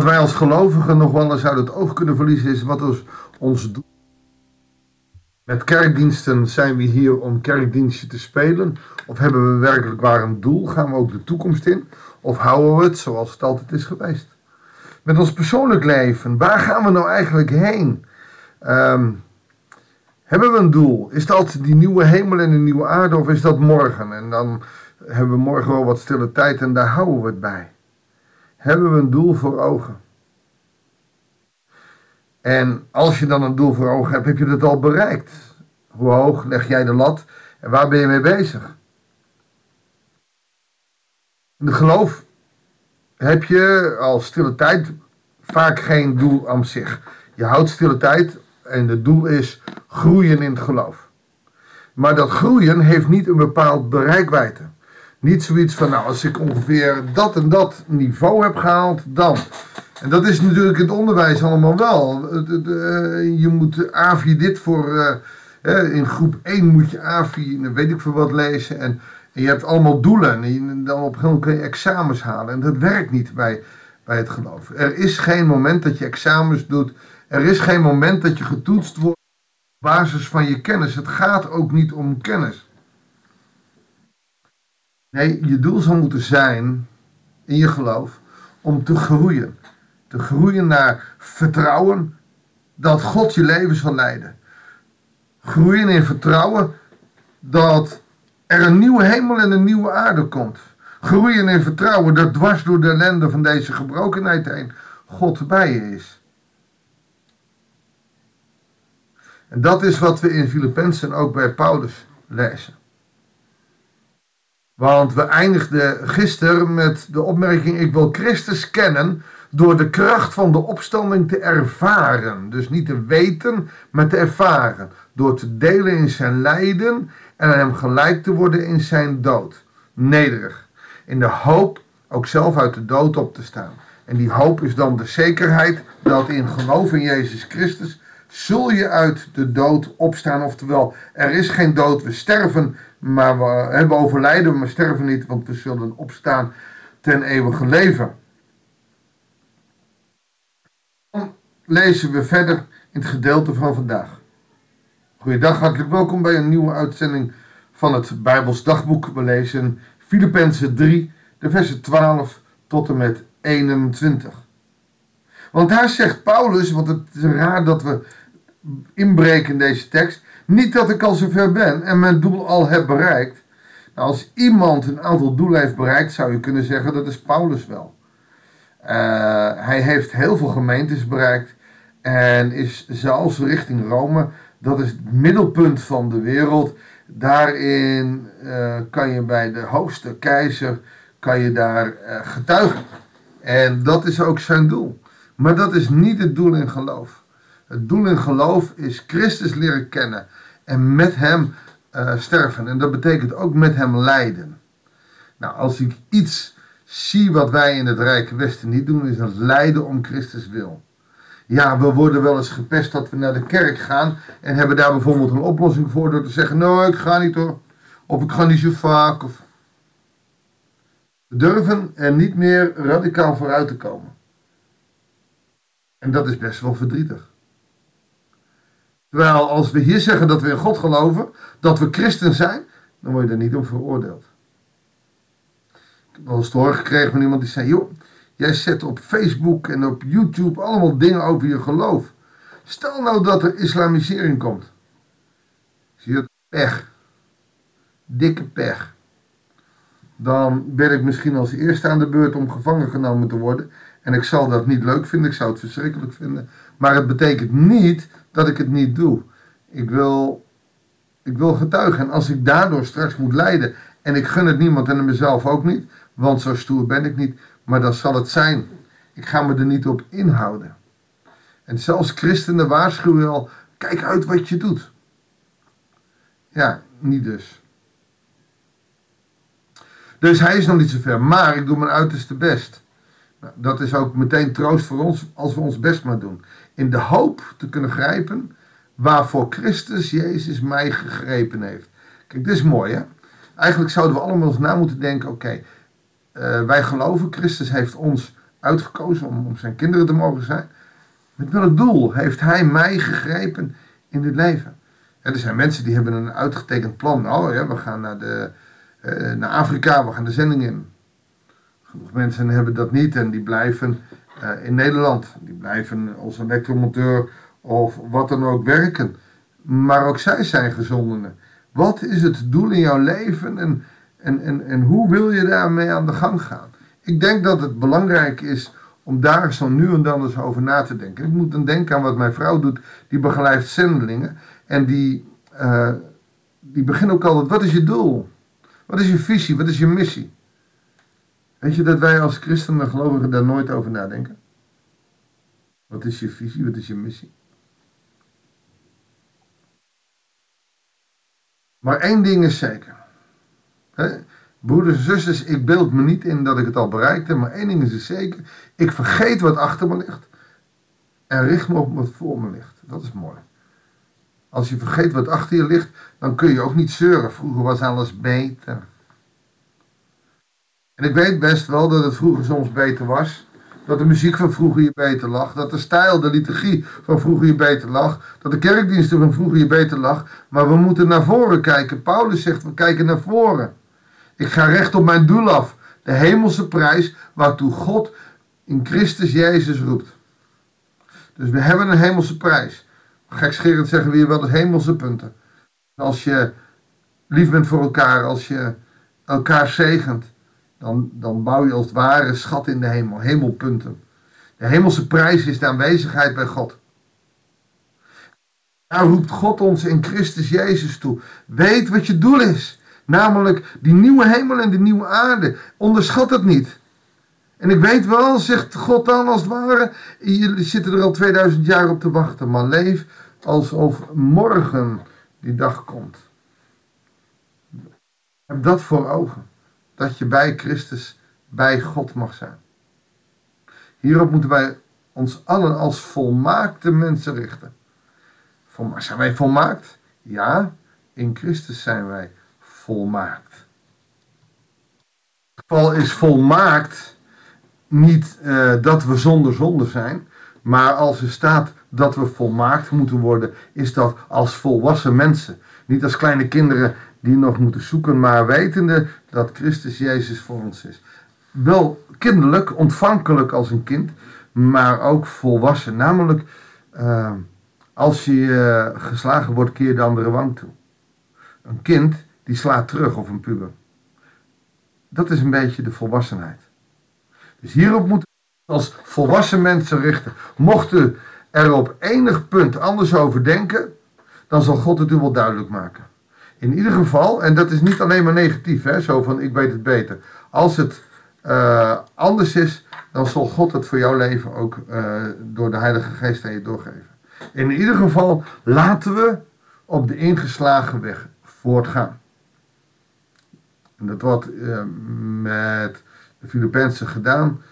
Wat wij als gelovigen nog wel eens uit het oog kunnen verliezen is wat ons, ons doel met kerkdiensten zijn we hier om kerkdienstje te spelen? Of hebben we werkelijk waar een doel? Gaan we ook de toekomst in? Of houden we het zoals het altijd is geweest? Met ons persoonlijk leven, waar gaan we nou eigenlijk heen? Ehm, hebben we een doel? Is dat die nieuwe hemel en een nieuwe aarde of is dat morgen? En dan hebben we morgen wel wat stille tijd en daar houden we het bij. Hebben we een doel voor ogen? En als je dan een doel voor ogen hebt, heb je het al bereikt. Hoe hoog leg jij de lat en waar ben je mee bezig? In het geloof heb je als stille tijd vaak geen doel aan zich. Je houdt stille tijd en het doel is groeien in het geloof. Maar dat groeien heeft niet een bepaald bereikwijde. Niet zoiets van, nou, als ik ongeveer dat en dat niveau heb gehaald, dan. En dat is natuurlijk in het onderwijs allemaal wel. Je moet AVI dit voor, eh, in groep 1 moet je AVI, weet ik veel wat lezen. En, en je hebt allemaal doelen. En dan op een gegeven moment kun je examens halen. En dat werkt niet bij, bij het geloof. Er is geen moment dat je examens doet. Er is geen moment dat je getoetst wordt op basis van je kennis. Het gaat ook niet om kennis. Nee, je doel zou moeten zijn in je geloof om te groeien. Te groeien naar vertrouwen dat God je leven zal leiden. Groeien in vertrouwen dat er een nieuwe hemel en een nieuwe aarde komt. Groeien in vertrouwen dat dwars door de ellende van deze gebrokenheid heen God bij je is. En dat is wat we in Filippenzen ook bij Paulus lezen. Want we eindigden gisteren met de opmerking: Ik wil Christus kennen door de kracht van de opstanding te ervaren. Dus niet te weten, maar te ervaren. Door te delen in zijn lijden en hem gelijk te worden in zijn dood. Nederig. In de hoop ook zelf uit de dood op te staan. En die hoop is dan de zekerheid dat in geloof in Jezus Christus zul je uit de dood opstaan. Oftewel, er is geen dood, we sterven, maar we, hebben overlijden, maar sterven niet, want we zullen opstaan ten eeuwige leven. Dan lezen we verder in het gedeelte van vandaag. Goeiedag, hartelijk welkom bij een nieuwe uitzending van het Bijbels Dagboek. We lezen Filippenzen 3, de versen 12 tot en met 21. Want daar zegt Paulus, want het is raar dat we inbreken in deze tekst. Niet dat ik al zover ben en mijn doel al heb bereikt. Nou, als iemand een aantal doelen heeft bereikt, zou je kunnen zeggen dat is Paulus wel. Uh, hij heeft heel veel gemeentes bereikt en is zelfs richting Rome. Dat is het middelpunt van de wereld. Daarin uh, kan je bij de hoogste keizer kan je daar uh, getuigen. En dat is ook zijn doel. Maar dat is niet het doel in geloof. Het doel in geloof is Christus leren kennen en met hem uh, sterven. En dat betekent ook met hem lijden. Nou, als ik iets zie wat wij in het Rijke Westen niet doen, is dat lijden om Christus wil. Ja, we worden wel eens gepest dat we naar de kerk gaan en hebben daar bijvoorbeeld een oplossing voor door te zeggen, nou ik ga niet hoor, of ik ga niet zo vaak. Of... We durven er niet meer radicaal vooruit te komen. En dat is best wel verdrietig. Terwijl als we hier zeggen dat we in God geloven, dat we christen zijn, dan word je er niet op veroordeeld. Ik heb wel eens te horen gekregen van iemand die zei, joh, jij zet op Facebook en op YouTube allemaal dingen over je geloof. Stel nou dat er islamisering komt. Zie je, pech. Dikke pech. Dan ben ik misschien als eerste aan de beurt om gevangen genomen te worden. En ik zal dat niet leuk vinden, ik zou het verschrikkelijk vinden. Maar het betekent niet dat ik het niet doe. Ik wil, ik wil getuigen. En als ik daardoor straks moet lijden, en ik gun het niemand en mezelf ook niet, want zo stoer ben ik niet, maar dan zal het zijn. Ik ga me er niet op inhouden. En zelfs christenen waarschuwen al, kijk uit wat je doet. Ja, niet dus. Dus hij is nog niet zo ver, maar ik doe mijn uiterste best. Nou, dat is ook meteen troost voor ons als we ons best maar doen. In de hoop te kunnen grijpen waarvoor Christus Jezus mij gegrepen heeft. Kijk, dit is mooi hè. Eigenlijk zouden we allemaal eens na moeten denken, oké, eh, wij geloven, Christus heeft ons uitgekozen om, om zijn kinderen te mogen zijn? Met welk doel heeft hij mij gegrepen in dit leven? er zijn mensen die hebben een uitgetekend plan. Oh ja, we gaan naar, de, uh, naar Afrika, we gaan de zending in. Genoeg mensen hebben dat niet en die blijven uh, in Nederland. Die blijven als elektromonteur of wat dan ook werken. Maar ook zij zijn gezondenen. Wat is het doel in jouw leven en, en, en, en hoe wil je daarmee aan de gang gaan? Ik denk dat het belangrijk is om daar zo nu en dan eens over na te denken. Ik moet dan denken aan wat mijn vrouw doet, die begeleidt zendelingen. En die, uh, die begint ook altijd, wat is je doel? Wat is je visie? Wat is je missie? Weet je dat wij als christenen gelovigen daar nooit over nadenken? Wat is je visie? Wat is je missie? Maar één ding is zeker. Broeders en zusters, ik beeld me niet in dat ik het al bereikte, maar één ding is zeker. Ik vergeet wat achter me ligt en richt me op wat voor me ligt. Dat is mooi. Als je vergeet wat achter je ligt, dan kun je ook niet zeuren. Vroeger was alles beter. En ik weet best wel dat het vroeger soms beter was. Dat de muziek van vroeger je beter lag. Dat de stijl, de liturgie van vroeger je beter lag. Dat de kerkdiensten van vroeger je beter lag. Maar we moeten naar voren kijken. Paulus zegt, we kijken naar voren. Ik ga recht op mijn doel af. De hemelse prijs waartoe God in Christus Jezus roept. Dus we hebben een hemelse prijs. Gekscherend zeggen we hier wel de hemelse punten. Als je lief bent voor elkaar, als je elkaar zegent, dan, dan bouw je als het ware schat in de hemel, hemelpunten. De hemelse prijs is de aanwezigheid bij God. Daar roept God ons in Christus Jezus toe. Weet wat je doel is. Namelijk die nieuwe hemel en de nieuwe aarde. Onderschat het niet. En ik weet wel, zegt God dan als het ware, jullie zitten er al 2000 jaar op te wachten, maar leef alsof morgen die dag komt. Heb dat voor ogen, dat je bij Christus, bij God mag zijn. Hierop moeten wij ons allen als volmaakte mensen richten. Zijn wij volmaakt? Ja, in Christus zijn wij volmaakt. Het geval is volmaakt niet uh, dat we zonder zonde zijn, maar als er staat dat we volmaakt moeten worden, is dat als volwassen mensen. Niet als kleine kinderen die nog moeten zoeken, maar wetende dat Christus Jezus voor ons is. Wel kinderlijk, ontvankelijk als een kind, maar ook volwassen. Namelijk, uh, als je uh, geslagen wordt, keer de andere wang toe. Een kind die slaat terug of een puber. Dat is een beetje de volwassenheid. Dus hierop moeten we als volwassen mensen richten. Mochten er op enig punt anders over denken, dan zal God het u wel duidelijk maken. In ieder geval, en dat is niet alleen maar negatief, hè, zo van ik weet het beter. Als het uh, anders is, dan zal God het voor jouw leven ook uh, door de Heilige Geest aan je doorgeven. In ieder geval laten we op de ingeslagen weg voortgaan. En dat wordt uh, met de Filipijnse gedaan.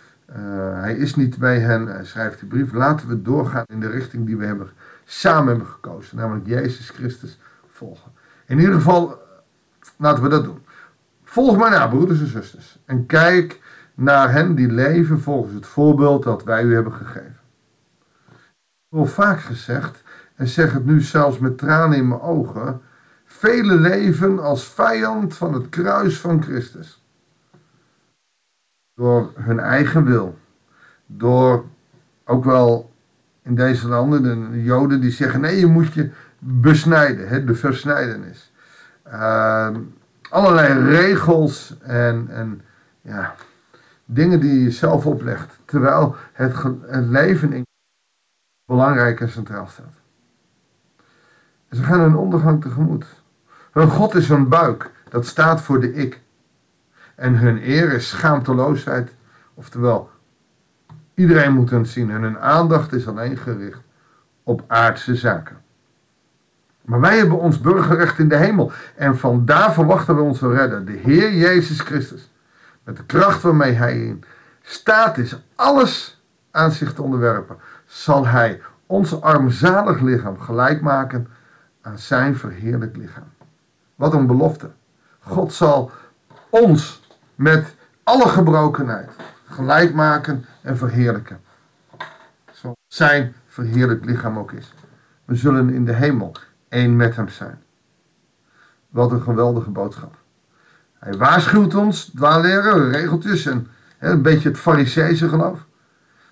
Hij is niet bij hen, hij schrijft de brief. Laten we doorgaan in de richting die we hebben, samen hebben gekozen, namelijk Jezus Christus volgen. In ieder geval, laten we dat doen. Volg mij na, broeders en zusters, en kijk naar hen die leven volgens het voorbeeld dat wij u hebben gegeven. Ik heb al vaak gezegd, en zeg het nu zelfs met tranen in mijn ogen, vele leven als vijand van het kruis van Christus. Door hun eigen wil. Door ook wel in deze landen de Joden die zeggen: nee, je moet je besnijden, hè, de versnijdenis. Uh, allerlei regels en, en ja, dingen die je zelf oplegt. Terwijl het, leven in belangrijk en centraal staat. ze gaan hun ondergang tegemoet. Hun God is hun buik, dat staat voor de ik. En hun eer is schaamteloosheid, oftewel, iedereen moet hen zien en hun aandacht is alleen gericht op aardse zaken. Maar wij hebben ons burgerrecht in de hemel en vandaar verwachten we onze redder, de Heer Jezus Christus, met de kracht waarmee Hij in staat is alles aan zich te onderwerpen, zal Hij ons armzalig lichaam gelijk maken aan Zijn verheerlijk lichaam. Wat een belofte. God zal ons met alle gebrokenheid, gelijk maken en verheerlijken. Zoals zijn verheerlijk lichaam ook is. We zullen in de hemel één met hem zijn. Wat een geweldige boodschap. Hij waarschuwt ons, dwaalleren, regeltjes en hè, een beetje het fariseese geloof.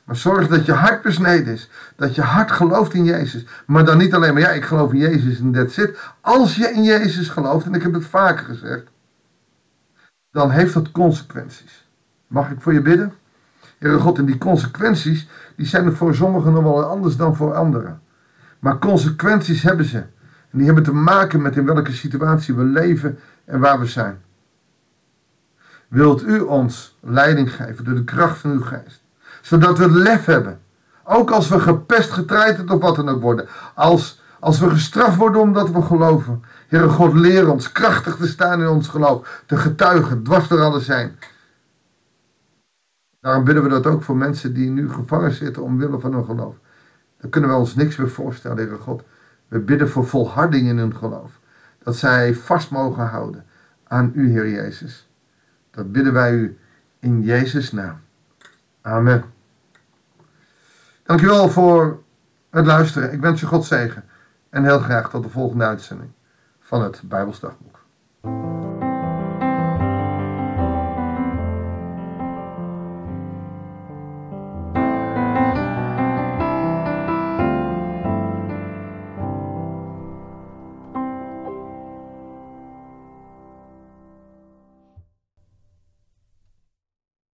Maar zorg dat je hart besneden is. Dat je hart gelooft in Jezus. Maar dan niet alleen maar, ja, ik geloof in Jezus en that's it. Als je in Jezus gelooft, en ik heb het vaker gezegd, dan heeft dat consequenties. Mag ik voor je bidden? Heere God, en die consequenties, die zijn er voor sommigen nog wel anders dan voor anderen. Maar consequenties hebben ze. En die hebben te maken met in welke situatie we leven en waar we zijn. Wilt u ons leiding geven door de kracht van uw geest? Zodat we het lef hebben. Ook als we gepest, getreiterd of wat dan ook worden. Als, als we gestraft worden omdat we geloven. Heere God, leer ons krachtig te staan in ons geloof. Te getuigen, dwars door alles zijn. Daarom bidden we dat ook voor mensen die nu gevangen zitten omwille van hun geloof. Dan kunnen we ons niks meer voorstellen, Heere God. We bidden voor volharding in hun geloof. Dat zij vast mogen houden aan u, Heer Jezus. Dat bidden wij u in Jezus' naam. Amen. Dankjewel voor het luisteren. Ik wens je God zegen. En heel graag tot de volgende uitzending van het Bijbelsdagboek.